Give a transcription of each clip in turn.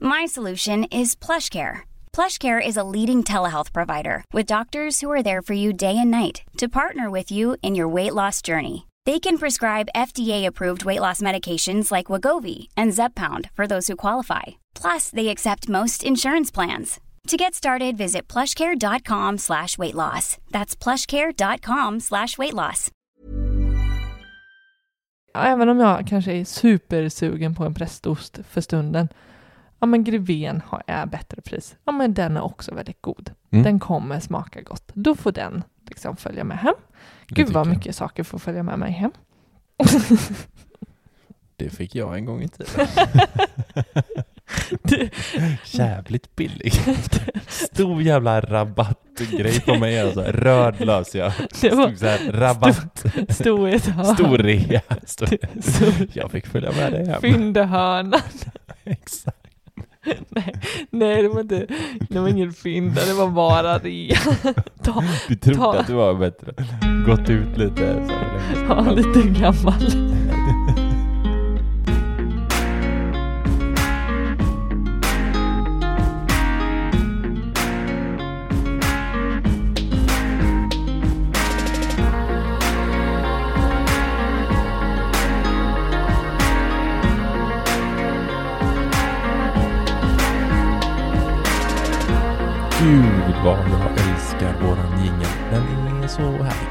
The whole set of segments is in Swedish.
My solution is PlushCare. PlushCare is a leading telehealth provider with doctors who are there for you day and night to partner with you in your weight loss journey. They can prescribe FDA-approved weight loss medications like Wagovi and Zepbound for those who qualify. Plus, they accept most insurance plans. To get started, visit plushcare.com slash weight loss. That's plushcare.com slash weight loss. Även om jag kanske är supersugen på en prästost för stunden. Ja men Greven har, är bättre pris. Ja men den är också väldigt god. Mm. Den kommer smaka gott. Då får den liksom följa med hem. Det Gud vad jag. mycket saker får följa med mig hem. Det fick jag en gång i tiden. Det- Jävligt billig. Stor jävla rabattgrej på mig alltså. Röd lös jag. Det var Stod så här, rabatt. Stor rea. Stor. Stor- Jag fick följa med dig hem. Fyndehörnan. Exakt. Nej, nej, det var inte, det var ingen fynda, det var bara rea. Ta, Du trodde Ta- att du var bättre. Gått ut lite så ja, lite gammal. vad jag älskar våran jingel. Den är så härlig.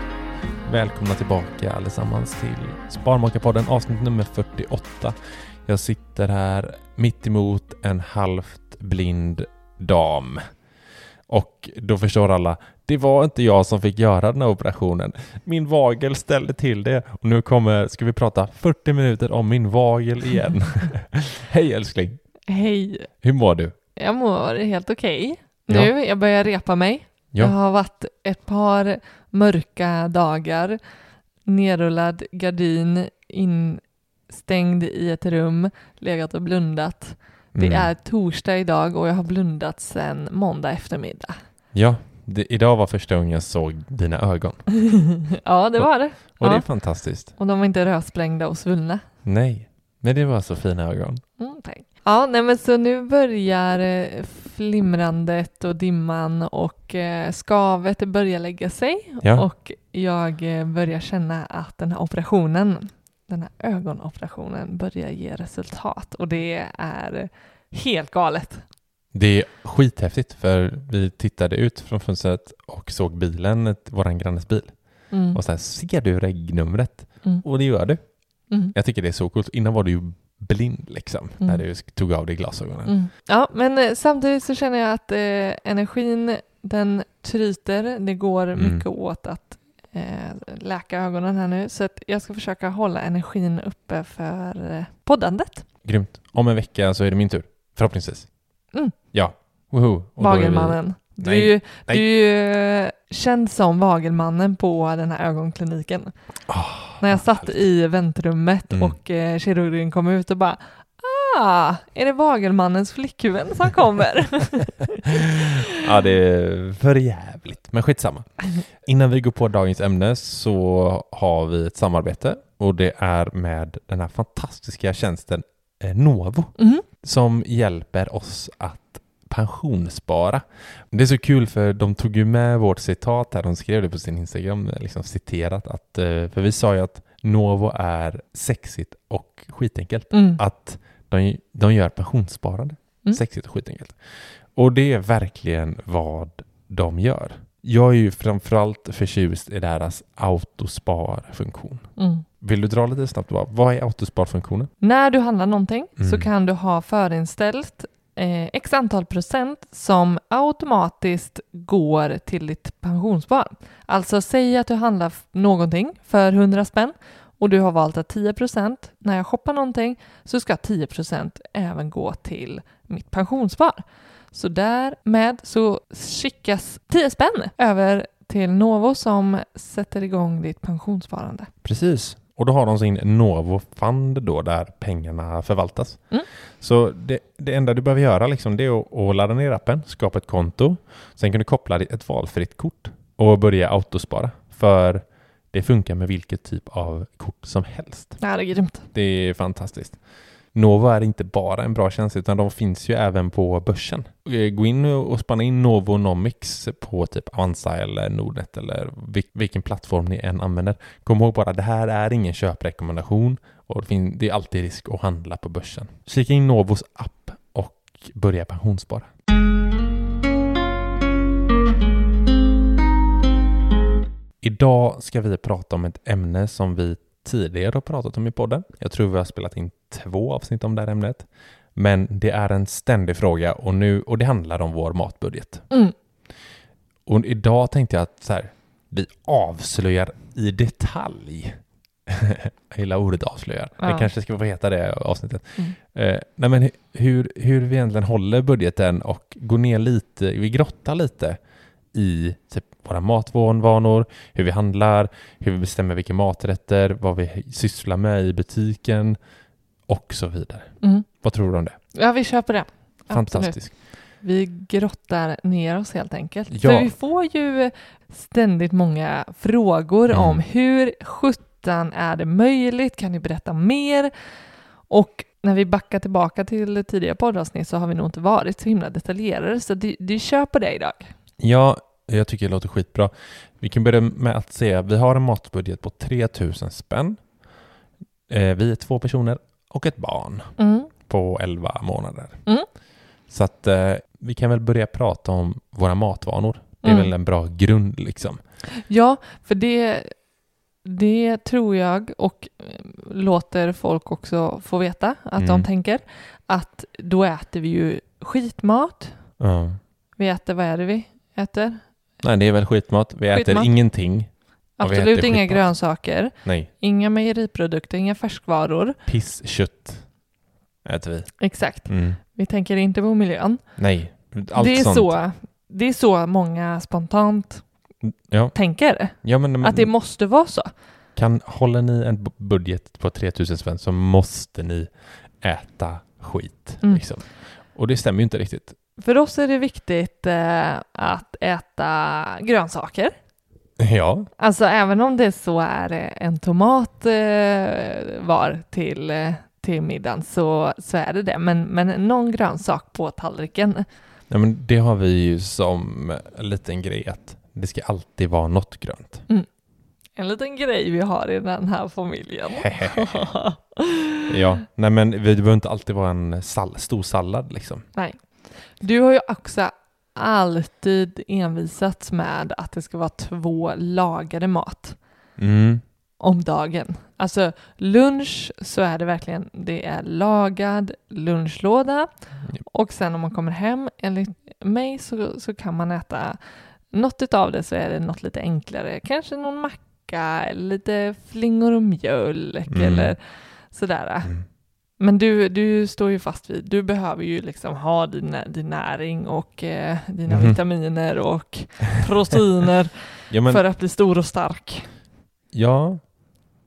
Välkomna tillbaka allesammans till Sparmakarpodden avsnitt nummer 48. Jag sitter här mitt emot en halvt blind dam. Och då förstår alla, det var inte jag som fick göra den här operationen. Min vagel ställde till det och nu kommer, ska vi prata 40 minuter om min vagel igen. Hej älskling, Hej, hur mår du? jag mår helt okej. Ja. Nu, jag börjar repa mig. Ja. Det har varit ett par mörka dagar, nerrullad gardin, instängd i ett rum, legat och blundat. Det Mm. är torsdag idag och jag har blundat sedan måndag eftermiddag. Ja, det, idag var första gången jag såg dina ögon. ja, det var det. Och det är Ja. fantastiskt. Och de var inte rödsprängda och svullna. Nej, men det var så fina ögon. Mm, tack. Ja, nej men så nu börjar eh, flimrandet och dimman och eh, skavet börjar lägga sig Ja. och jag eh, börjar känna att den här operationen, den här ögonoperationen börjar ge resultat och det är helt galet. Det är skithäftigt för vi tittade ut från fönstret och såg bilen, våran grannes bil. Mm. Och så här, ser du regnumret? Mm. Och det gör du. Mm. Jag tycker det är så coolt. Innan var du ju blind liksom, när Mm. du tog av dig glasögonen. Mm. Ja, men eh, samtidigt så känner jag att eh, energin den tryter. Det går Mm. mycket åt att eh, läka ögonen här nu. Så att jag ska försöka hålla energin uppe för eh, poddandet. Grymt. Om en vecka så är det min tur. Förhoppningsvis. Mm. Ja. Woho. Och Du Nej, ju, nej. du är ju eh, känd som Vagelmannen på den här ögonkliniken. Ah, När jag satt i väntrummet Mm. och eh, kirurgen kom ut och bara Ah, är det Vagelmannens flickvän som kommer? ja, det är för jävligt. Men skitsamma. Innan vi går på dagens ämne så har vi ett samarbete och det är med den här fantastiska tjänsten eh, Novo Mhm. som hjälper oss att pensionsspara. Det är så kul för de tog ju med vårt citat här, de skrev det på sin Instagram, liksom citerat att, eh, för vi sa ju att Novo är sexigt och skitenkelt. Mm. Att de, de gör pensionssparande. Mm. Sexigt och skitenkelt. Och det är verkligen vad de gör. Jag är ju framförallt förtjust i deras autosparfunktion. Mm. Vill du dra lite snabbt vad är autosparfunktionen? När du handlar någonting så Mm. kan du ha förinställt eh, x antal procent som automatiskt går till ditt pensionsspar. Alltså säg att du handlar någonting för 100 spänn och du har valt att 10 procent, när jag shoppar någonting så ska 10 procent även gå till mitt pensionsspar. Så därmed så skickas 10 spänn över till Novo som sätter igång ditt pensionssparande. Precis. Och då har de sin Novo Fund då där pengarna förvaltas. Mm. Så det, det enda du behöver göra liksom, det är att, att ladda ner appen, skapa ett konto. Sen kan du koppla ett valfritt kort och börja autospara. För det funkar med vilket typ av kort som helst. Ja, det är grymt. Det är fantastiskt. Novo är inte bara en bra tjänst utan de finns ju även på börsen. Eh, gå in och spana in Novonomics på typ Avanza eller Nordnet eller vilken plattform ni än använder. Kom ihåg bara, det här är ingen köprekommendation och det det är alltid risk att handla på börsen. Kika in Novos app och börja pensionsspara. Idag ska vi prata om ett ämne som vi tidigare har pratat om i podden. Jag tror vi har spelat in två avsnitt om det här ämnet. Men det är en ständig fråga och, nu, och det handlar om vår matbudget. Mm. Och idag tänkte jag att så här, vi avslöjar i detalj. jag gillar ordet avslöjar. Det Ja. kanske ska få heta det avsnittet. Mm. Eh, nej men hu- hur, hur vi egentligen håller budgeten och går ner lite, vi grottar lite i typ våra matvanor, hur vi handlar, hur vi bestämmer vilka maträtter, vad vi sysslar med i butiken och så vidare. Mm. Vad tror du om det? Ja, vi köper det. Absolut. Fantastiskt. Vi grottar ner oss helt enkelt. Ja. För vi får ju ständigt många frågor Mm. om hur sjutton är det möjligt? Kan ni berätta mer? Och när vi backar tillbaka till tidigare poddavsnitt så har vi nog inte varit så himla detaljerade, så du, du kör på det idag. Ja, jag tycker det låter skitbra. Vi kan börja med att säga att vi har en matbudget på 3000 spänn. Eh, vi är två personer och ett barn Mm. på 11 månader. Mm. Så att eh, vi kan väl börja prata om våra matvanor. Det är Mm. väl en bra grund liksom. Ja, för det, det tror jag och eh, låter folk också få veta att de Mm. tänker att då äter vi ju skitmat. Vi äter, vad är det vi äter? Nej, det är väl skitmat. Vi äter Skitmat. ingenting. Absolut inga skitmat. grönsaker, Nej, inga mejeriprodukter, inga färskvaror. pisskött äter vi. Exakt. Mm. Vi tänker inte på miljön. Nej, allt det, är sånt. så, det är så många spontant Ja, tänker. ja men, men Att det måste vara så. kan, håller ni en bu- budget på 3000 spänn så måste ni äta skit. Mm. Liksom. Och det stämmer ju inte riktigt. För oss är det viktigt eh, att äta grönsaker. Ja, Alltså även om det så är eh, en tomat eh, var till, eh, till middagen så, så är det det. Men, men någon grönsak på tallriken. ja men det har vi ju som en liten grej att det ska alltid vara något grönt. En liten grej vi har i den här familjen. Ja, nej men det behöver inte alltid vara en sall- stor sallad liksom. Nej. Du har ju också alltid envisats med att det ska vara två lagade mat Mm. om dagen. Alltså lunch så är det verkligen, det är lagad lunchlåda och sen om man kommer hem, enligt mig så, så kan man äta något av det så är det något lite enklare, kanske någon macka eller lite flingor och mjölk Mm. eller sådär. Mm. Men du, du står ju fast vid, du behöver ju liksom ha din, din näring och eh, dina Mhm. vitaminer och proteiner Ja, men, för att bli stor och stark. ja,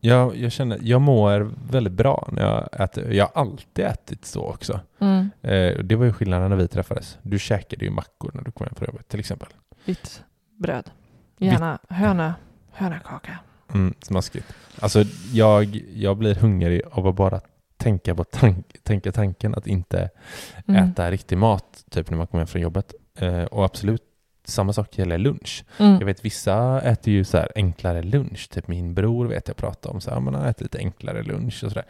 jag, jag känner, jag mår väldigt bra när jag äter. Jag har alltid ätit så också. Mm. Eh, det var ju skillnaden när vi träffades. Du käkade ju mackor när du kom hem från jobbet till exempel. Vitt bröd. Gärna höna, hönakaka. Mm, smaskigt. Alltså jag, jag blir hungrig av att bara tänka, på tank, tänka tanken att inte Mm. äta riktig mat typ när man kommer hem från jobbet. Eh, och absolut samma sak gäller lunch. Mm. Jag vet vissa äter ju så här enklare lunch. Typ min bror vet jag pratar om så här, man har ätit lite enklare lunch och sådär.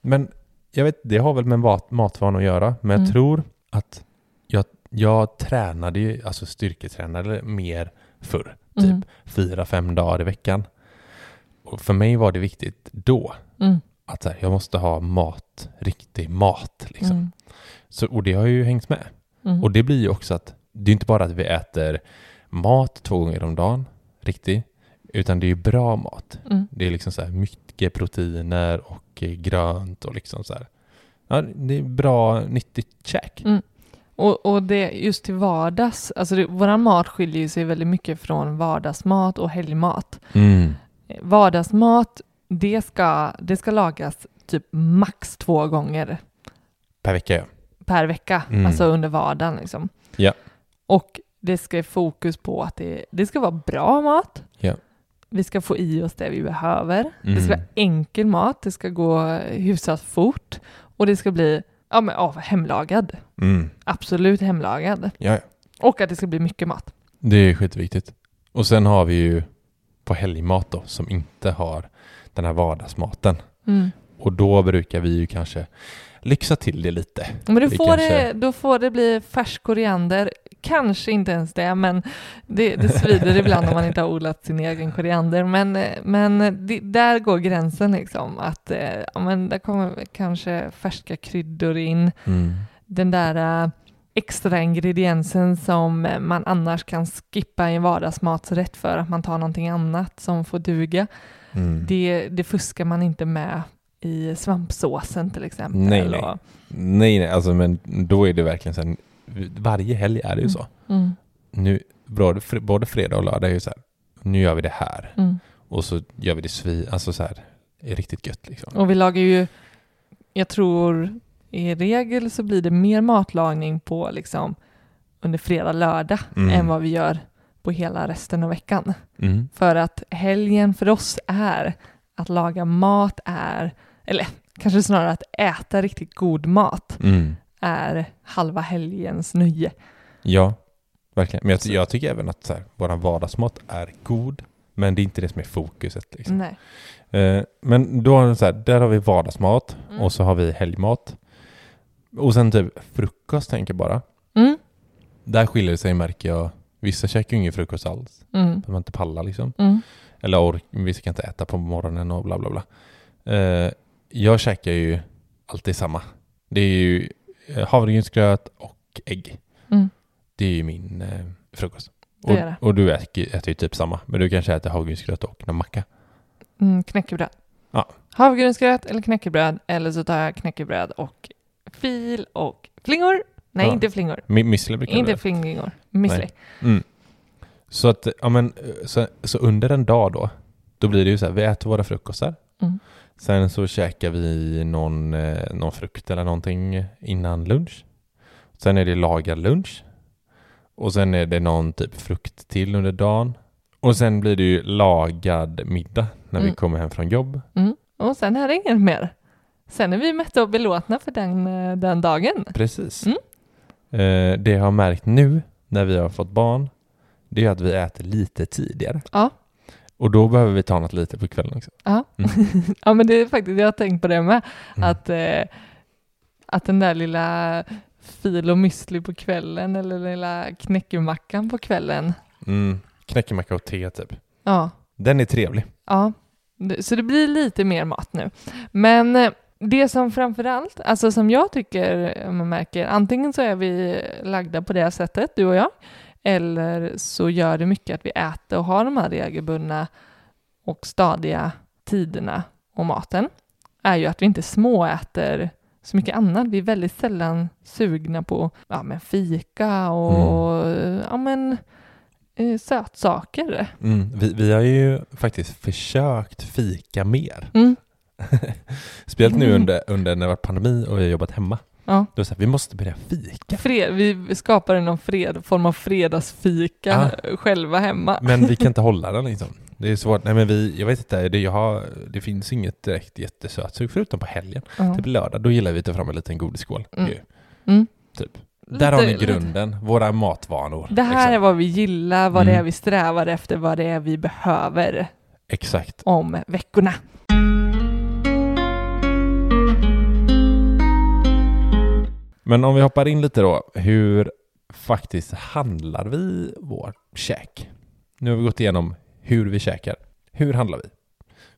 Men jag vet, det har väl med mat, matvan att göra. Men jag Mm. tror att jag, jag tränade ju, alltså styrketränade mer förr. Typ Mm. fyra, fem dagar i veckan. Och för mig var det viktigt då Mm. Att så här, jag måste ha mat, riktig mat. Liksom. Mm. Så, och det har ju hängt med. Mm. Och det blir ju också att det är inte bara att vi äter mat två gånger om dagen, riktigt, utan det är ju bra mat. Mm. Det är liksom så här mycket proteiner och eh, grönt och liksom så här. Ja, det är bra, nyttigt käk. Mm. Och, och det just till vardags, alltså det, våran mat skiljer sig väldigt mycket från vardagsmat och helgmat. Mm. Vardagsmat, det ska, det ska lagas typ max två gånger Per vecka ja. per vecka, Mm. alltså under vardagen liksom. Ja. Och det ska är fokus på att det, det ska vara bra mat. Ja. Vi ska få i oss det vi behöver. Det ska Mm. vara enkel mat, det ska gå hyfsat fort och det ska bli ja, men, ja, hemlagad. Mm. Absolut hemlagad. Ja, ja. Och att det ska bli mycket mat. Det är skitviktigt. Och sen har vi ju på helgmat då, som inte har den här vardagsmaten. Mm. Och då brukar vi ju kanske lyxa till det lite. Men då får, kanske- det, då får det bli färsk koriander. Kanske inte ens det, men det, det svider ibland om man inte har odlat sin egen koriander. Men, men det, där går gränsen liksom. Att eh, ja, men där kommer kanske färska kryddor in. Den där eh, extra ingrediensen som man annars kan skippa i en vardagsmatsrätt för att man tar någonting annat som får duga. Mm. Det, det fuskar man inte med i svampsåsen till exempel. Nej, nej. Och- Nej, nej, alltså men då är det verkligen så här, varje helg är det ju så. Mm, Nu, både, både fredag och lördag är ju så här, nu gör vi det här. mm. Och så gör vi det svi, alltså så här, är riktigt gött liksom. Och vi lagar ju, jag tror i regel så blir det mer matlagning på liksom under fredag, lördag Mm. än vad vi gör på hela resten av veckan. Mm. För att helgen för oss är att laga mat är, eller kanske snarare att äta riktigt god mat Mm. är halva helgens nöje. Ja, verkligen. Men jag, jag tycker även att så här, vår vardagsmat är god, men det är inte det som är fokuset. Liksom. Nej. Eh, men då så här, där har vi vardagsmat Mm. och så har vi helgmat. Och sen typ frukost tänker jag bara. Mm, Där skiljer det sig märker jag. Vissa käkar ju ingen frukost alls. mm, För man inte pallar liksom. mm, Eller ork, vissa kan inte äta på morgonen och bla bla bla. Eh, jag käkar ju alltid samma. Det är ju eh, havregrynsgröt och ägg. mm. Det är ju min eh, frukost. Det Och, är det. och du äter, äter ju typ samma. Men du kanske äter havregrynsgröt och någon macka. Mm, knäckebröd. Ja. Havregrynsgröt eller knäckebröd eller så tar jag knäckebröd och fil och flingor. Nej, Ja. inte flingor. Mi- Müsli brukar Inte det flingor. Müsli. Mm. Så att, ja men, så, så under en dag då, då blir det ju så här, vi äter våra frukostar. Mm. Sen så käkar vi någon, eh, någon frukt eller någonting innan lunch. Sen är det lagad lunch. Och sen är det någon typ frukt till under dagen. Och sen blir det ju lagad middag när vi Mm. kommer hem från jobb. Mm. Och sen är det inget mer. Sen är vi mätta och belåtna för den, eh, den dagen. Precis. Mm. Eh, det jag har märkt nu när vi har fått barn, det är att vi äter lite tidigare. Ja. Och då behöver vi ta något lite på kvällen också. Ja. Mm. ja, men det är faktiskt, jag har tänkt på det med. Mm. Att, eh, att den där lilla fil och müsli på kvällen eller lilla knäckemackan på kvällen. Mm. Knäckemacka och te typ. Ja, Den är trevlig. Ja, så det blir lite mer mat nu. Men eh, det som framför allt, alltså som jag tycker eh, man märker, antingen så är vi lagda på det sättet, du och jag, eller så gör det mycket att vi äter och har de här regelbundna och stadiga tiderna och maten, är ju att vi inte småäter så mycket annat. Vi är väldigt sällan sugna på ja, men fika och ja, men, eh, sötsaker. Mm. Vi, vi har ju faktiskt försökt fika mer. Mm. Speciellt nu Mm. under, under när det var pandemi och vi har jobbat hemma. Ja. Då är det så här, vi måste börja fika. Fred, vi skapade någon fred, form av fredagsfika själva hemma. Men vi kan inte hålla den liksom. Det är svårt. Nej men vi, jag vet inte, det, jag har, det finns inget direkt jättesötsug förutom på helgen. Ja. Typ lördag, då gillar vi att ta fram en liten godisskål. Mm. Mm. Typ. Där har ni Lite- grunden, våra matvanor. Det här är liksom. vad vi gillar, vad det Mm. är vi strävar efter, vad det är vi behöver Exakt. om veckorna. Men om vi hoppar in lite då, hur faktiskt handlar vi vår käk? Nu har vi gått igenom hur vi käkar. Hur handlar vi?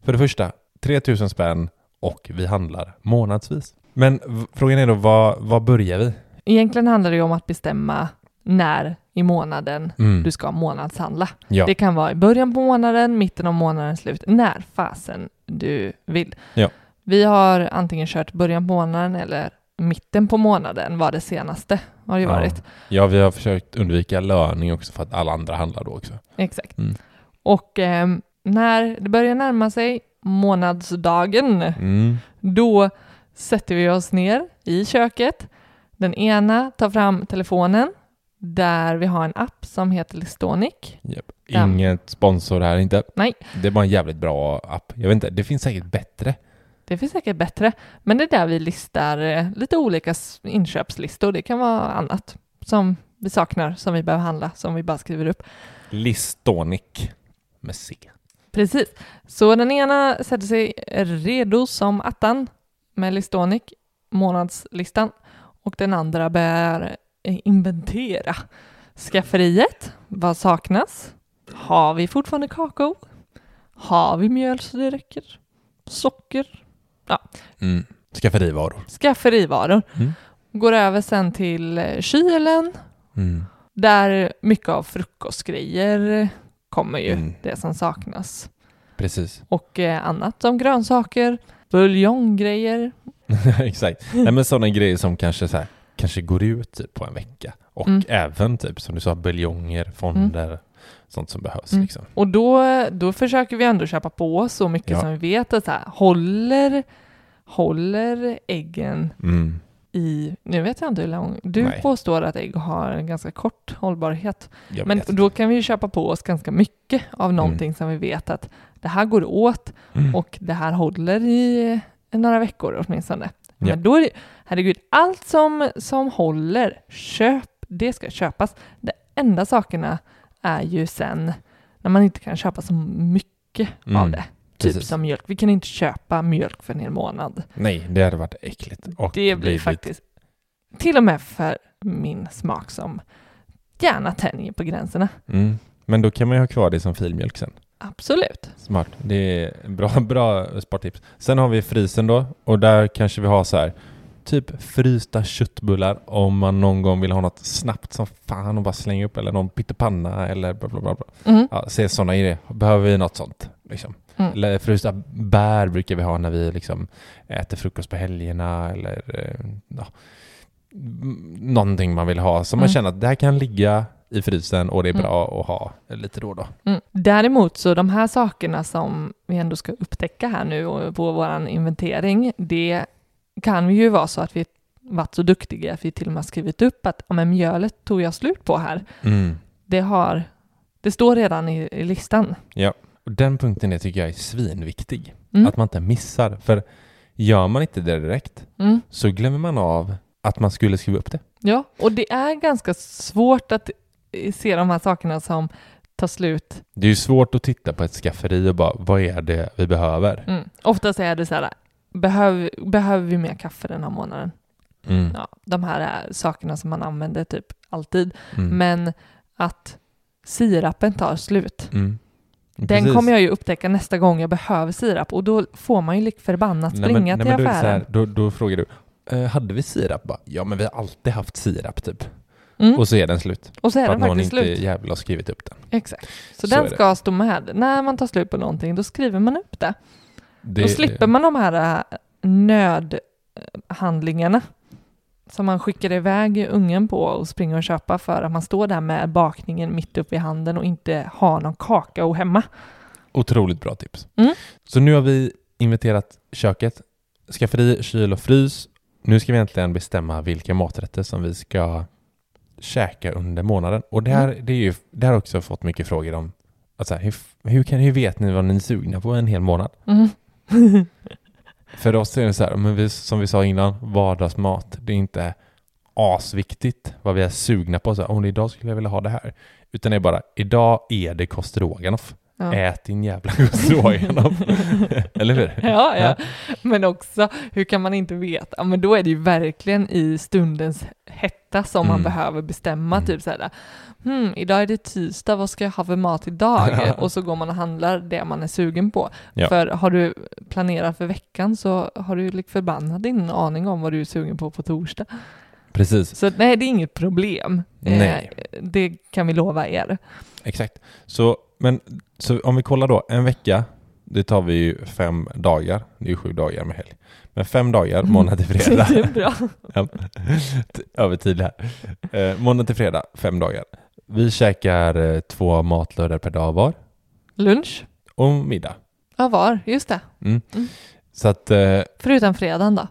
För det första, 3000 spänn och vi handlar månadsvis. Men frågan är då, vad, vad börjar vi? Egentligen handlar det ju om att bestämma när i månaden Mm. du ska månadshandla. Ja. Det kan vara i början på månaden, mitten av månaden, slut, när fasen du vill. Ja. Vi har antingen kört början på månaden eller mitten på månaden var det senaste har det Ja. varit. ja, vi har försökt undvika löning också för att alla andra handlar då också. Exakt. Mm. Och ehm, när det börjar närma sig månadsdagen, Mm. då sätter vi oss ner i köket. Den ena tar fram telefonen där vi har en app som heter Listonic. Ja. Inget sponsor här inte. Nej. Det är bara en jävligt bra app. Jag vet inte, det finns säkert bättre. Det finns säkert bättre, men det är där vi listar eh, lite olika inköpslistor. Det kan vara annat som vi saknar, som vi behöver handla, som vi bara skriver upp. Listonic med C. Precis. Så den ena sätter sig redo som attan med Listonic, månadslistan, och den andra börjar eh, inventera skafferiet. Vad saknas? Har vi fortfarande kakao? Har vi mjöl så det räcker? Socker? Mm. Skafferivaror. Skafferivaror. Mm. Går över sen till eh, kylen, Mm. där mycket av frukostgrejer kommer ju, Mm. det som saknas. Precis. Och eh, annat som grönsaker, buljonggrejer. Exakt. Nej men sådana grejer som kanske så här, kanske går ut typ på en vecka. Och Mm. även typ som du sa, buljonger, fonder, sånt som behövs Mm. liksom. Och då, då försöker vi ändå köpa på så mycket Ja. som vi vet att så här, håller, håller äggen Mm. i, nu vet jag inte hur lång, du Nej. påstår att ägg har en ganska kort hållbarhet. Men då kan vi ju köpa på oss ganska mycket av någonting som vi vet att det här går åt Mm. och det här håller i några veckor åtminstone. Ja. Men då är det, herregud, allt som, som håller, köp, det ska köpas. De enda sakerna är ju sen när man inte kan köpa så mycket av Mm, det. Typ precis. som mjölk. Vi kan inte köpa mjölk för en hel månad. Nej, det hade varit äckligt. Och Det blir faktiskt till och med för min smak som gärna tänjer på gränserna. Mm. Men då kan man ju ha kvar det som filmjölk sen. Absolut. Smart. Det är bra, bra spartips. Sen har vi frysen då och där kanske vi har så här typ frysta köttbullar om man någon gång vill ha något snabbt som fan och bara slänga upp eller någon pyttipanna eller bla bla bla. Mm. Ja, se sådana idéer. Behöver vi något sånt? Liksom. Mm. Eller frysta bär brukar vi ha när vi liksom äter frukost på helgerna eller eh, ja, någonting man vill ha som man Mm. känner att det här kan ligga i frysen och det är Mm. bra att ha lite då och då. Mm. Däremot så de här sakerna som vi ändå ska upptäcka här nu på vår inventering, det kan ju vara så att vi varit så duktiga att vi till och med skrivit upp att ja, men mjölet tog jag slut på här. Mm. Det, har, det står redan i, i listan. Och den punkten är, tycker jag är svinviktig. Mm. Att man inte missar. För gör man inte det direkt Mm. så glömmer man av att man skulle skriva upp det. Ja, och det är ganska svårt att eh, se de här sakerna som tar slut. Det är ju svårt att titta på ett skafferi och bara, vad är det vi behöver? Mm. Oftast är det så här, behöver, behöver vi mer kaffe den här månaden? Mm. Ja, de här är sakerna som man använder typ alltid. Mm. Men att sirapen tar slut. Mm. Den kommer jag ju upptäcka nästa gång jag behöver sirap och då får man ju lik förbannat Nej, springa nej, till men det så affären. här, då, då frågar du, eh, hade vi sirap? Bara, ja, men vi har alltid haft sirap typ. Mm. Och så är den slut. Och så är för den att någon inte slut. jävla har skrivit upp den. Exakt. Så, Så den det. ska stå med. När man tar slut på någonting, då skriver man upp det. Det Då slipper man de här äh, nödhandlingarna som man skickar iväg ungen på och springer och köpa för att man står där med bakningen mitt uppe i handen och inte har någon kakao hemma. Otroligt bra tips. Mm. Så nu har vi inventerat köket, skafferi, kyl och frys. Nu ska vi äntligen bestämma vilka maträtter som vi ska käka under månaden. Och det här, Mm. det är ju, det här har också fått mycket frågor om att så här, hur, hur, kan, hur vet ni vad ni är sugna på en hel månad? Mm. För oss är det så här, men vi, som vi sa innan, vardagsmat, det är inte asviktigt vad vi är sugna på. Så här, om idag skulle jag vilja ha det här. Utan det är bara, idag är det kostroganoff. Ja. Ät din jävla kostroganoff. Eller hur? Ja, ja. Men också, hur kan man inte veta? Men då är det ju verkligen i stundens hetta som man Mm. behöver bestämma. Mm. Typ så här, hmm, idag är det tisdag, vad ska jag ha för mat idag? och så går man och handlar det man är sugen på. Ja. För har du planerat för veckan så har du lik förbannat din aning om vad du är sugen på på torsdag. Precis, Så nej, det är inget problem. Nej. Eh, det kan vi lova er. exakt. Så, men, så om vi kollar då, en vecka, det tar vi ju fem dagar. Det är ju sju dagar med helg. Men fem dagar, måndag till fredag. det är bra. Ja. Övertid här. Eh, måndag till fredag, fem dagar. Vi käkar eh, två matlådor per dag var Lunch? och middag. Ja, var. Just det. Mm. Mm. Så att eh, Förutom fredagen då.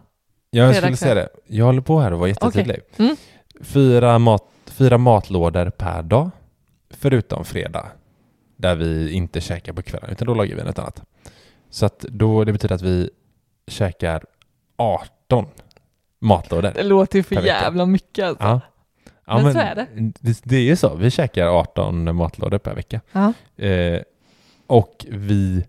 jag Fredag skulle säga det. Jag håller på här och var jättetydlig. Mm. Fyra, mat, fyra matlådor per dag förutom fredag där vi inte käkar på kvällen utan då lagar vi något annat. Så att då, det betyder att vi käkar 18 matlådor. Det låter ju för jävla mycket alltså. Ja. Men så är det. det. Det är ju så. Vi käkar 18 matlådor per vecka. Ja. Eh, och vi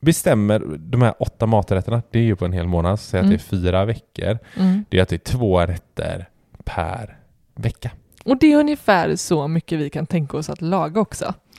bestämmer de här åtta maträtterna. Det är ju på en hel månad. Så säg att Mm. det är fyra veckor. Mm. Det är att det är två rätter per vecka. Och det är ungefär så mycket vi kan tänka oss att laga också.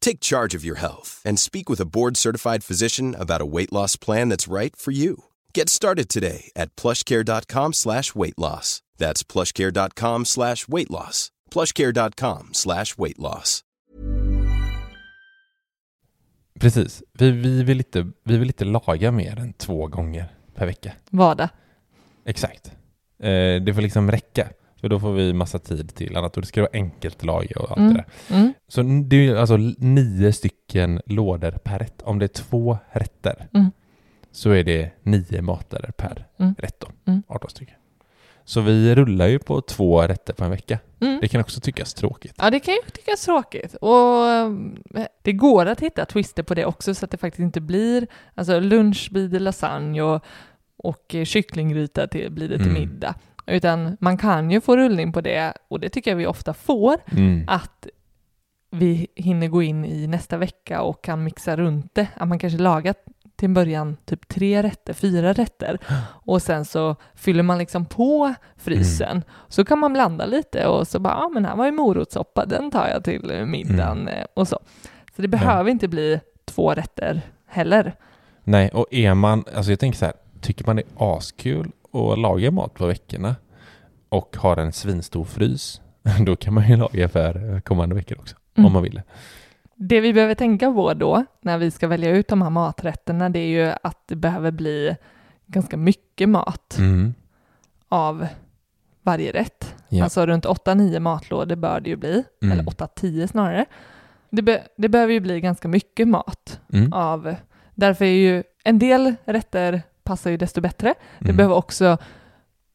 Take charge of your health and speak with a board-certified physician about a weight loss plan that's right for you. Get started today at plushcare.com slash weight loss. That's plushcare.com slash weight loss. plushcare.com slash weight loss. Precis. Vi, vi, vill inte, vi vill inte laga mer än två gånger per vecka. Var det? Exakt. Eh, det får liksom räcka. För då får vi massa tid till annat och det ska vara enkelt laga och allt Mm. det där. Mm. Så det är alltså nio stycken lådor per rätt. Om det är två rätter Mm. så är det nio matlådor per Mm. rätt då. Mm. 18 stycken. Så vi rullar ju på två rätter på en vecka. Mm. Det kan också tyckas tråkigt. Ja, det kan ju tyckas tråkigt. Och eh, det går att hitta twister på det också så att det faktiskt inte blir, alltså lunch blir det lasagne och, och kycklinggryta till, blir det till Mm. middag. Utan man kan ju få rullning på det och det tycker jag vi ofta får, Mm. att vi hinner gå in i nästa vecka och kan mixa runt det. Att man kanske lagar till en början typ tre rätter, fyra rätter och sen så fyller man liksom på frysen. Så kan man blanda lite och så bara, ja men här var ju morotssoppa, den tar jag till middagen eh, och så. Så det behöver inte bli två rätter heller. Nej, och är man, alltså jag tänker så här, tycker man det är askul att laga mat på veckorna och har en svinstor frys, då kan man ju laga för kommande veckor också, Mm. om man vill. Det vi behöver tänka på då, när vi ska välja ut de här maträtterna, det är ju att det behöver bli ganska mycket mat Mm. av varje rätt. Ja. Alltså runt 8-9 matlådor bör det ju bli, Mm. eller 8-10 snarare. Det, be- det behöver ju bli ganska mycket mat Mm. av, därför är ju en del rätter passar ju desto bättre. Det Mm. behöver också,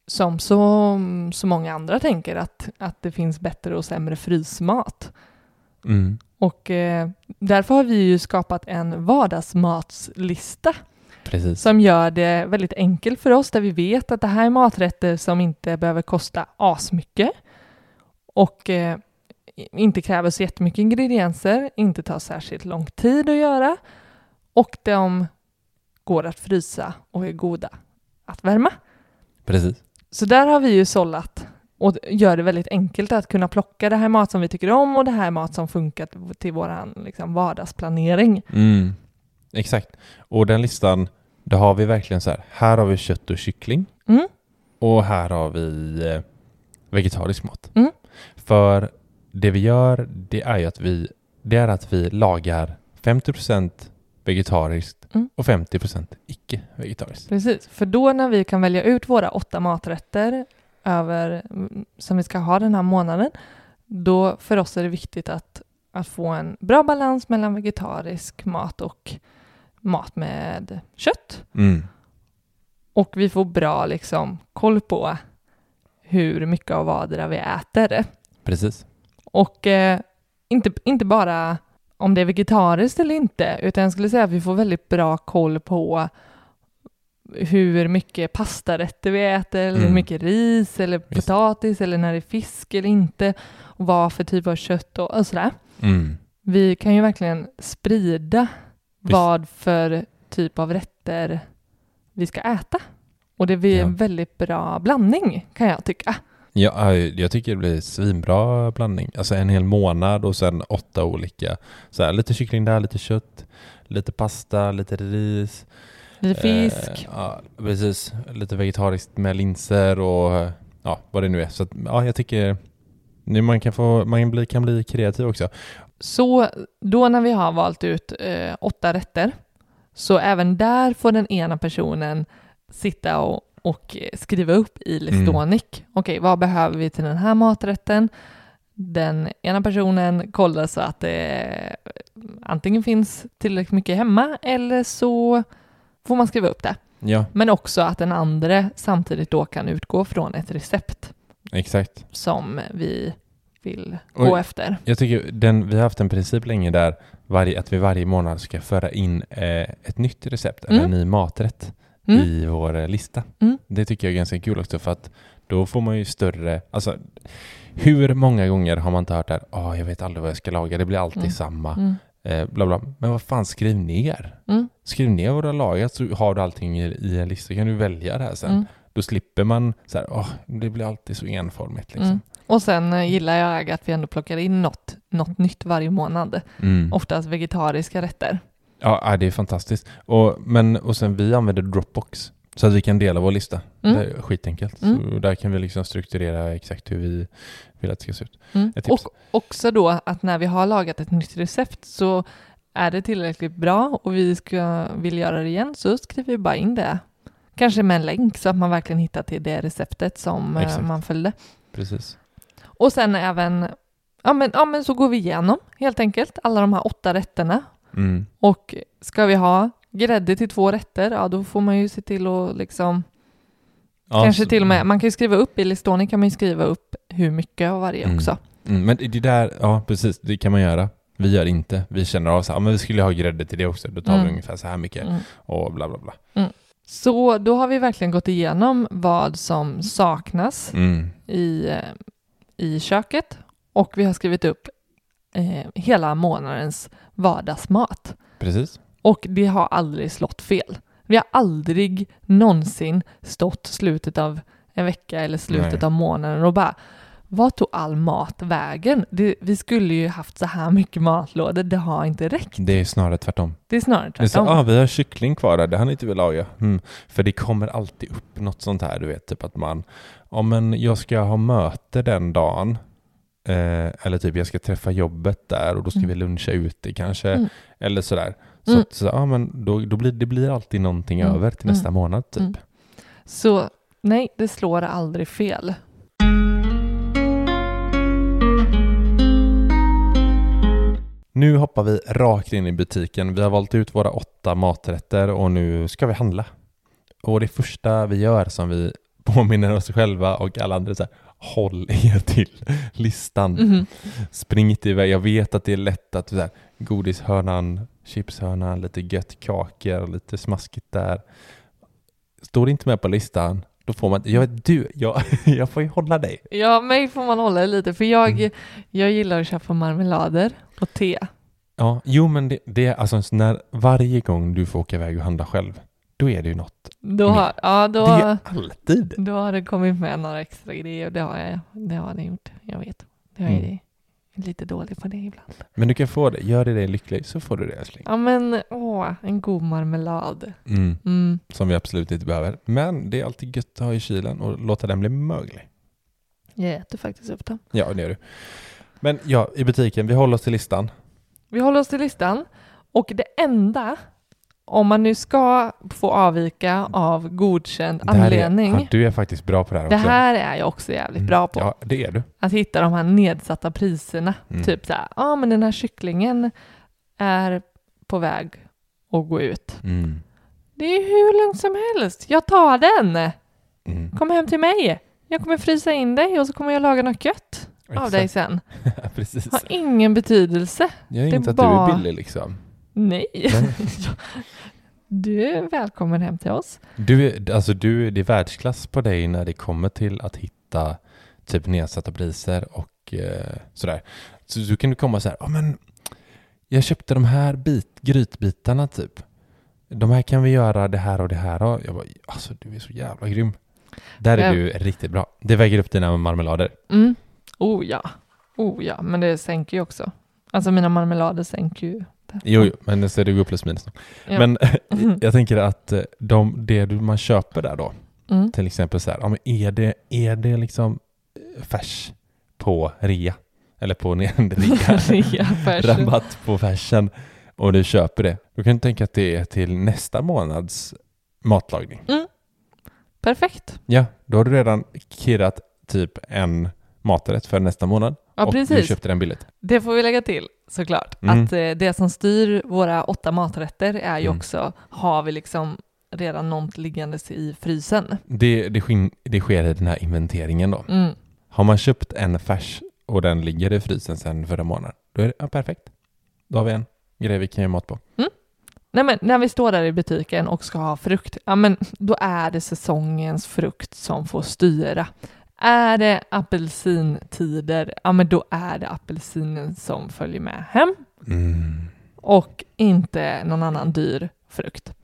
som så, så många andra tänker, att, att det finns bättre och sämre frysmat. Mm. Och eh, därför har vi ju skapat en vardagsmatslista Precis. som gör det väldigt enkelt för oss, där vi vet att det här är maträtter som inte behöver kosta asmycket och eh, inte kräver så jättemycket ingredienser, inte tar särskilt lång tid att göra och de går att frysa och är goda att värma. Precis. Så där har vi ju sållat och gör det väldigt enkelt att kunna plocka det här mat som vi tycker om och det här mat som funkar till vår liksom, vardagsplanering. Mm. Exakt. Och den listan, då har vi verkligen så här, här har vi kött och kyckling Mm. och här har vi eh, vegetarisk mat. Mm. För det vi gör, det är ju att vi, det är att vi lagar 50% vegetariskt Mm. och 50% icke-vegetariskt. Precis, för då när vi kan välja ut våra åtta maträtter över, som vi ska ha den här månaden, då för oss är det viktigt att, att få en bra balans mellan vegetarisk mat och mat med kött. Mm. Och vi får bra liksom, koll på hur mycket av vardera vi äter. Precis. Och eh, inte, inte bara om det är vegetariskt eller inte, utan jag skulle säga att vi får väldigt bra koll på hur mycket pastarätter vi äter, eller hur Mm. mycket ris eller Just. potatis, eller när det är fisk eller inte, och vad för typ av kött och, och sådär. Mm. Vi kan ju verkligen sprida Visst. vad för typ av rätter vi ska äta. Och det blir Ja. en väldigt bra blandning, kan jag tycka. Ja, eh, jag tycker det blir svinbra blandning. Alltså en hel månad och sen åtta olika. Så här, lite kyckling där, lite kött, lite pasta, lite ris. Lite fisk. Eh, ja, precis. Lite vegetariskt med linser och eh, ja, vad det nu är. Så att, ja, jag tycker nu man kan, få, man bli, kan bli kreativ också. Så då när vi har valt ut eh, åtta rätter, så även där får den ena personen sitta och, och skriva upp i Listonic. Okej, vad behöver vi till den här maträtten? Den ena personen kollar så att det antingen finns tillräckligt mycket hemma eller så får man skriva upp det. Ja, Men också att den andra samtidigt då kan utgå från ett recept exakt. som vi vill Oj. gå efter. Jag tycker den, vi har haft en princip länge där varje, att vi varje månad ska föra in eh, ett nytt recept eller en Mm. ny maträtt Mm. i vår eh, lista. Mm. Det tycker jag är ganska kul också för att då får man ju större, alltså hur många gånger har man inte hört det här, "Ah, jag vet aldrig vad jag ska laga, det blir alltid Mm. samma, Mm. eh, bla bla. Men vad fan, skriv ner. Mm. Skriv ner vad du har lagat så har du allting i, i en lista, kan du välja det här sen. Mm. Då slipper man så här, åh, det blir alltid så enformigt liksom. Och sen eh, gillar jag att vi ändå plockar in något, något nytt varje månad. Mm. Oftast vegetariska rätter. Ja, ja, det är fantastiskt. Och, men, och sen vi använder Dropbox så att vi kan dela vår lista. Mm. Det är skitenkelt. Mm. Så där kan vi liksom strukturera exakt hur vi vill att det ska se ut. Mm. Och också då att när vi har lagat ett nytt recept så är det tillräckligt bra och vi ska, vill göra det igen så skriver vi bara in det. Kanske med en länk så att man verkligen hittar till det receptet som eh, Exakt. man följde. Precis. Och sen även, ja men, ja men så går vi igenom helt enkelt alla de här åtta rätterna. Mm. Och ska vi ha grädde till två rätter, ja då får man ju se till att liksom Ja, Kanske så- till och med, man kan ju skriva upp, i Listoni kan man ju skriva upp hur mycket av varje Mm. också. Mm, men det där, ja precis, det kan man göra. Vi gör inte. Vi känner av så här, ja, men vi skulle ha grädde till det också. Då tar Mm. vi ungefär så här mycket Mm. och bla bla bla. Så då har vi verkligen gått igenom vad som saknas Mm. i, eh, i köket och vi har skrivit upp eh, hela månadens vardagsmat. Precis. Och det har aldrig slått fel. Vi har aldrig någonsin stått slutet av en vecka eller slutet Nej. av månaden och bara vad tog all mat vägen? Det, vi skulle ju haft så här mycket matlådor, det har inte räckt. Det är snarare tvärtom. Det är snarare Det är så, tvärtom. ah, vi har kyckling kvar där, det har ni inte velat laga. Mm. För det kommer alltid upp något sånt här, du vet, typ att man, ja men jag ska ha möte den dagen, eh, eller typ jag ska träffa jobbet där och då ska Mm. vi luncha ute kanske, Mm. eller sådär. Så, Mm. så ja men då, då blir det blir alltid någonting Mm. över till nästa Mm. månad typ. Mm. Så nej, det slår aldrig fel. Nu hoppar vi rakt in i butiken. Vi har valt ut våra åtta maträtter och nu ska vi handla. Och det första vi gör som vi påminner oss själva och alla andra så här, håll er till listan. Mhm. Spring inte iväg. Jag vet att det är lätt att så här, godishörnan, chipshörnan, lite gött kakor, lite smaskigt där. Står det inte med på listan, då får man, jag vet, du, jag, jag får ju hålla dig. Ja, mig får man hålla lite för jag, Mm. jag gillar att köpa marmelader och te. Ja, jo men det, det är alltså när varje gång du får åka iväg och handla själv, då är det ju något. Då, har- ja, då, Det är ju alltid. då har det kommit med några extra grejer och det har jag, det har det gjort. Jag vet. Jag är Mm. lite dålig på det ibland. Men du kan få det. Gör det dig lycklig så får du det älskling. Ja men åh, en god marmelad. Mm. Mm. Som vi absolut inte behöver. Men det är alltid gött att ha i kylen och låta den bli möglig. Jag äter faktiskt upp dem. Ja, det gör du. Men ja, i butiken, vi håller oss till listan. Vi håller oss till listan och det enda, om man nu ska få avvika av godkänd Det anledning, Är, du är faktiskt bra på det här det också. här är jag också jävligt Mm. bra på. Ja, det är du. Att hitta de här nedsatta priserna. Mm. Typ så här, ja ah, men den här kycklingen är på väg att gå ut. Mm. Det är hur lugnt som helst. Jag tar den. Mm. Kom hem till mig. Jag kommer frysa in dig och så kommer jag laga något gött av dig sen. Precis. Har ingen betydelse. Jag är det inte att bara- du är billig liksom. Nej. Nej. Du är välkommen hem till oss. Du, alltså du, det är världsklass på dig när det kommer till att hitta typ nedsatta priser och eh, sådär. Så du kan du komma så här, ja men jag köpte de här bit, grytbitarna typ. De här kan vi göra det här och det här. Och jag bara, alltså du är så jävla grym. Där är Ja. du riktigt bra. Det väger upp dina marmelader. Mm. Oh ja. Oh ja, men det sänker ju också. Alltså mina marmelader sänker ju. Jo, jo men så är det går plus minus. Ja. Men jag tänker att eh, de, det man köper där då, Mm. till exempel så här, ja, men är, det, är det liksom eh, färs på rea? Eller på rea, rabatt på färsen och du köper det. Då kan du tänka att det är till nästa månads matlagning. Perfekt. Ja, då har du redan kirrat typ en maträtt för nästa månad. Ja, och du precis. köpte den billigt. Det får vi lägga till såklart. Mm. Att eh, det som styr våra åtta maträtter är ju Mm. också, har vi liksom redan något liggandes i frysen? Det, det, det sker i den här inventeringen då. Mm. Har man köpt en färs och den ligger i frysen sedan förra månaden, då är det ja, perfekt. Då har vi en grej vi kan göra mat på. Nej men när vi står där i butiken och ska ha frukt, ja men då är det säsongens frukt som får styra. Är det apelsintider, ja men då är det apelsinen som följer med hem Mm. och inte någon annan dyr frukt.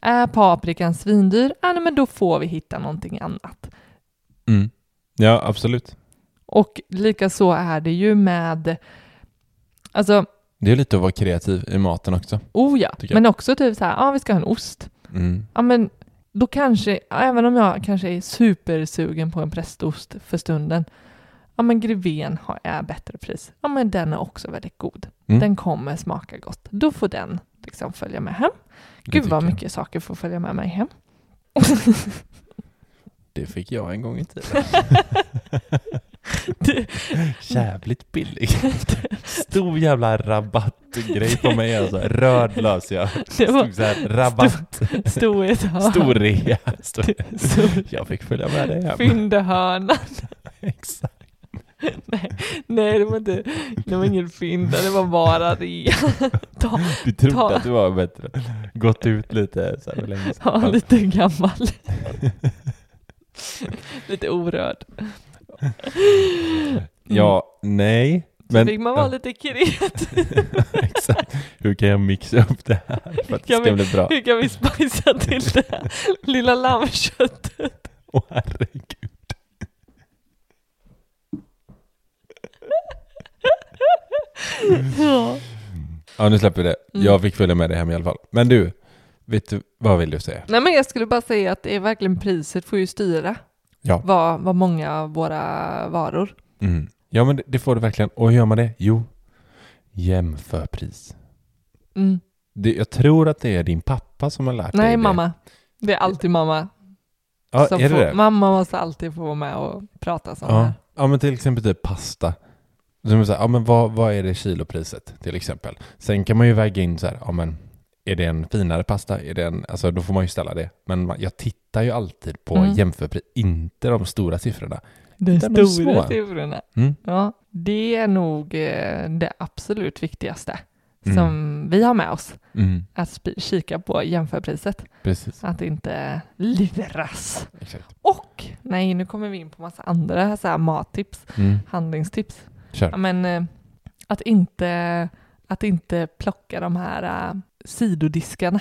Är paprikan svindyr, ja men då får vi hitta någonting annat. Mm. Ja, absolut. Och lika så är det ju med, alltså, Det är lite att vara kreativ i maten också. oh ja, men också typ så här, ja vi ska ha en ost. Mm. Ja men då kanske, även om jag kanske är supersugen på en prästost för stunden, ja men Greven har, är bättre pris. Ja men den är också väldigt god. Mm. Den kommer smaka gott. Då får den liksom följa med hem. Det Gud vad jag. mycket saker får följa med mig hem. Det fick jag en gång i tiden. Det- Jävligt billig. Stor jävla rabattgrej på mig alltså. Röd lös jag. Det var Stod så här, rabatt, stor ett hörn. stor. Stor- Jag fick följa med dig hem. Fyndehörnan. Exakt. Nej, nej, det var inte, det var ingen fynda, det var bara rea. Ta, Du trodde Ta- att du var bättre. Gått ut lite så här länge sedan. ja, lite gammal. lite orörd. Ja, nej. Så Men, fick man vara lite kreativ. Exakt. Hur kan jag mixa upp det här för att det ska vi- bli bra? Hur kan vi spicea till det här lilla lammköttet? Åh herregud. Ja. Ja, nu släpper vi det. Mm. Jag fick följa med dig hem i alla fall. Men du, vet du, vad vill du säga? Nej men jag skulle bara säga att det är verkligen priset får ju styra Ja. vad, vad många av våra varor. Mm. Ja, men det, det får du verkligen. Och hur gör man det? Jo, jämför pris. Mm. Det, jag tror att det är din pappa som har lärt dig Nej det. mamma. Det är alltid mamma. Ja, som är det får, det? Mamma måste alltid få vara med och prata så Ja. här. ja, men till exempel typ pasta. Som är så här, ja, men vad, vad är det kilopriset till exempel? Sen kan man ju väga in så här, ja men är det en finare pasta? Är det en, alltså då får man ju ställa det. Men man, jag tittar ju alltid på Mm. jämförpris, inte de stora siffrorna. De stora små. siffrorna. Mm. Ja, det är nog eh, det absolut viktigaste Mm. som vi har med oss. Mm. Att kika på jämförpriset. Precis. Att inte luras. Exakt. Och, nej nu kommer vi in på massa andra så här, mattips, Mm. handlingstips. Kör. Ja, men eh, att inte, att inte plocka de här eh, sidodiskarna.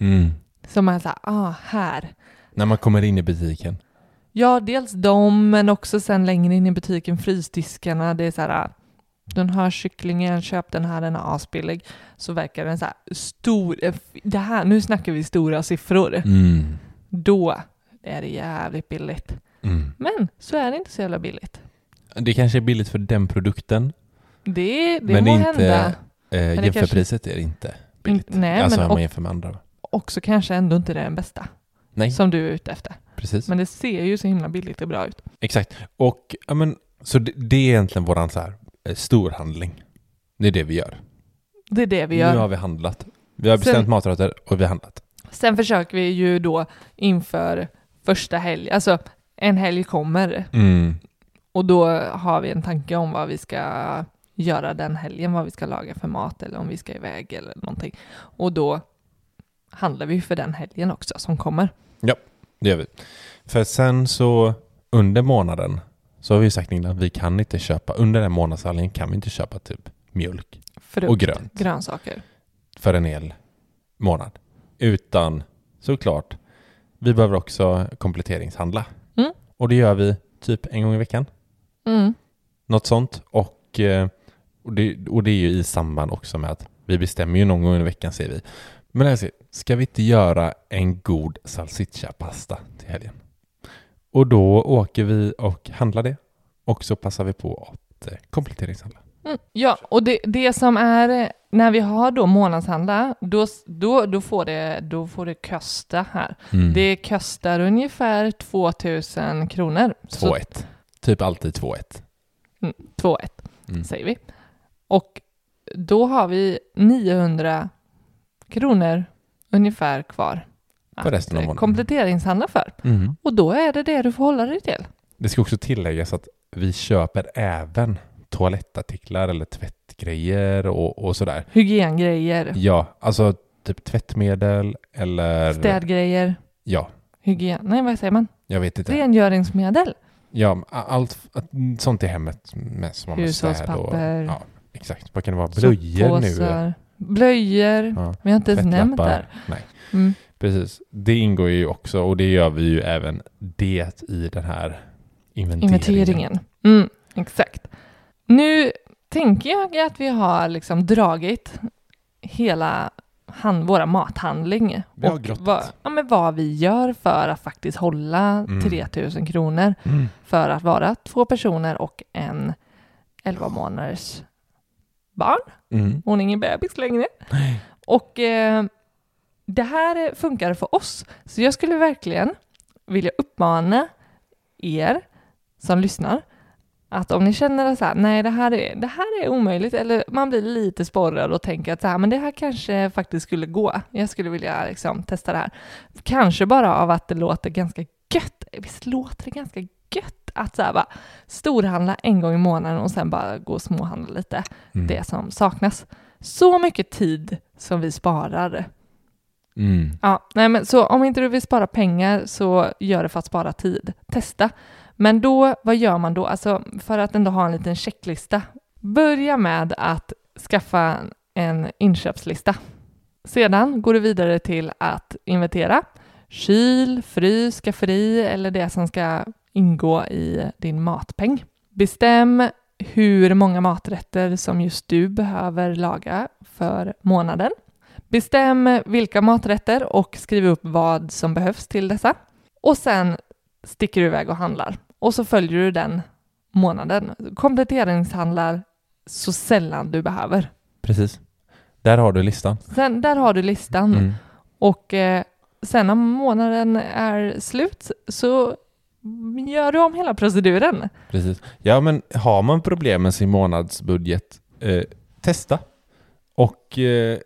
Mm. Som är så här, ah, här. När man kommer in i butiken. Ja, dels dem, men också sen längre in i butiken, frysdiskarna. Det är så här, ah, den här kycklingen, köp den här, den är asbillig. Så verkar den så här stor. eh, Det här, nu snackar vi stora siffror. Mm. Då är det jävligt billigt. Mm. Men så är det inte så jävla billigt. Det kanske är billigt för den produkten, Det, det men må inte, hända. eh, det jämförpriset är det inte billigt. In- nej, alltså men om man och- jämför med andra. Också kanske ändå inte det är den bästa Nej, som du är ute efter. precis. Men det ser ju så himla billigt och bra ut. Exakt. Och ja, men, så det, det är egentligen våran så här, eh, storhandling. Det är det vi gör. Det är det vi gör. Nu har vi handlat. Vi har bestämt Sen- maträtter och vi har handlat. Sen försöker vi ju då inför första helg, alltså en helg kommer Mm. och då har vi en tanke om vad vi ska göra den helgen, vad vi ska laga för mat eller om vi ska iväg eller någonting. Och då handlar vi för den helgen också som kommer. Det gör vi. För sen så under månaden så har vi sagt innan vi kan inte köpa, under den månadshandlingen kan vi inte köpa typ mjölk Frukt, och grönt grönsaker. för en hel månad. Utan såklart, vi behöver också kompletteringshandla. Mm. Och det gör vi typ en gång i veckan. Mm. Något sånt. Och, eh, och, det, och det är ju i samband också med att vi bestämmer ju någon gång i veckan säger vi. Men alltså, ska vi inte göra en god salsiccia-pasta till helgen? Och då åker vi och handlar det. Och så passar vi på att eh, kompletteringshandla. Mm, ja, och det, det som är eh, när vi har då månadshandla, då, då, då, får, det, då får det kosta här. Mm. Det kostar ungefär 2000 kronor. Så- 2-1. Typ alltid 2-1. 2-1 Mm. säger vi. Och då har vi 900 kronor ungefär kvar. För resten att, eh, kompletteringshandla för. Mm. Och då är det det du får hålla dig till. Det ska också tilläggas att vi köper även toalettartiklar eller tvättgrejer och, och sådär. Hygiengrejer, Ja, alltså typ tvättmedel eller... städgrejer, Ja, hygien... Nej, vad säger man? jag vet inte. Rengöringsmedel. Ja, allt sånt i hemmet med som har med städ och... Hushållspapper. Ja, exakt. Vad kan det vara? Blöjor nu? Blöjor. Ja, Vi har inte ens nämnt där. Nej, Mm. precis. Det ingår ju också och det gör vi ju även det i den här inventeringen. Inventeringen. Mm, exakt. Nu tänker jag att vi har liksom dragit hela hand, våra mathandling och vad, ja, men vad vi gör för att faktiskt hålla Mm. 3000 kronor Mm. för att vara två personer och en 11 månaders barn. Mm. Hon är ingen bebis längre. Och eh, det här funkar för oss. Så jag skulle verkligen vilja uppmana er som lyssnar att om ni känner att så här, nej det här, är, det här är omöjligt eller man blir lite sporrad och tänker att så här, men det här kanske faktiskt skulle gå. Jag skulle vilja liksom testa det här. Kanske bara av att det låter ganska gött. Visst låter det ganska gött att så här, bara storhandla en gång i månaden och sen bara gå och småhandla lite Mm. det som saknas. Så mycket tid som vi sparar. Mm. Ja, nej men så om inte du vill spara pengar så gör det för att spara tid. Testa. Men då, vad gör man då? Alltså för att ändå ha en liten checklista. Börja med att skaffa en inköpslista. Sedan går du vidare till att inventera kyl, frys, skafferi eller det som ska ingå i din matpeng. Bestäm hur många maträtter som just du behöver laga för månaden. Bestäm vilka maträtter och skriv upp vad som behövs till dessa. Och sen sticker du iväg och handlar. Och så följer du den månaden. Kompletteringshandlar så sällan du behöver. Precis. Där har du listan. Sen, där har du listan. Mm. Och eh, sen när månaden är slut så gör du om hela proceduren. Precis. Ja, men har man problem med sin månadsbudget, eh, testa. Och eh,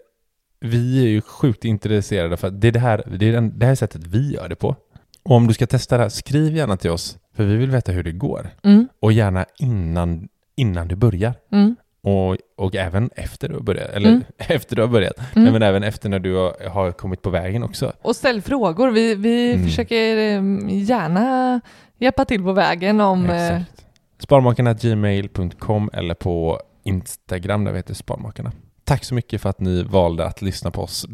vi är ju sjukt intresserade för att det är det här, det är den, det här sättet vi gör det på. Och om du ska testa det här, skriv gärna till oss, för vi vill veta hur det går. Mm, Och gärna innan, innan du börjar. mm, Och, och även efter du har börjat. Eller Mm. efter du har börjat. mm. Men även efter när du har, har kommit på vägen också. Och ställ frågor. Vi, vi Mm. försöker eh, gärna hjälpa till på vägen om... eh. Sparmakarna.gmail.com eller på Instagram där vi heter Sparmakarna. Tack så mycket för att ni valde att lyssna på oss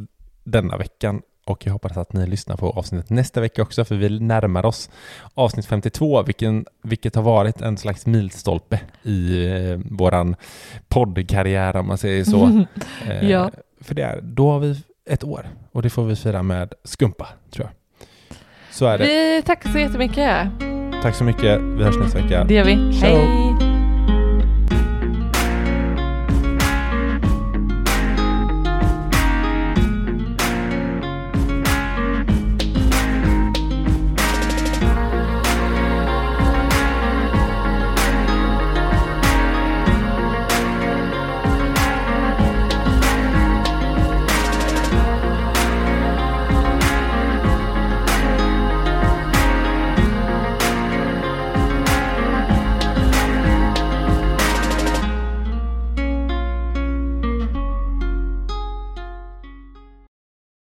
denna veckan Och jag hoppas att ni lyssnar på avsnittet nästa vecka också, för vi närmar oss avsnitt 52, vilken, vilket har varit en slags milstolpe i eh, våran poddkarriär, om man säger så. Eh, Ja. För det är, då har vi ett år och det får vi fira med skumpa, tror jag. Så är det. Vi tackar så jättemycket. Tack så mycket. Vi hörs nästa vecka. Det gör vi. Ciao. Hej!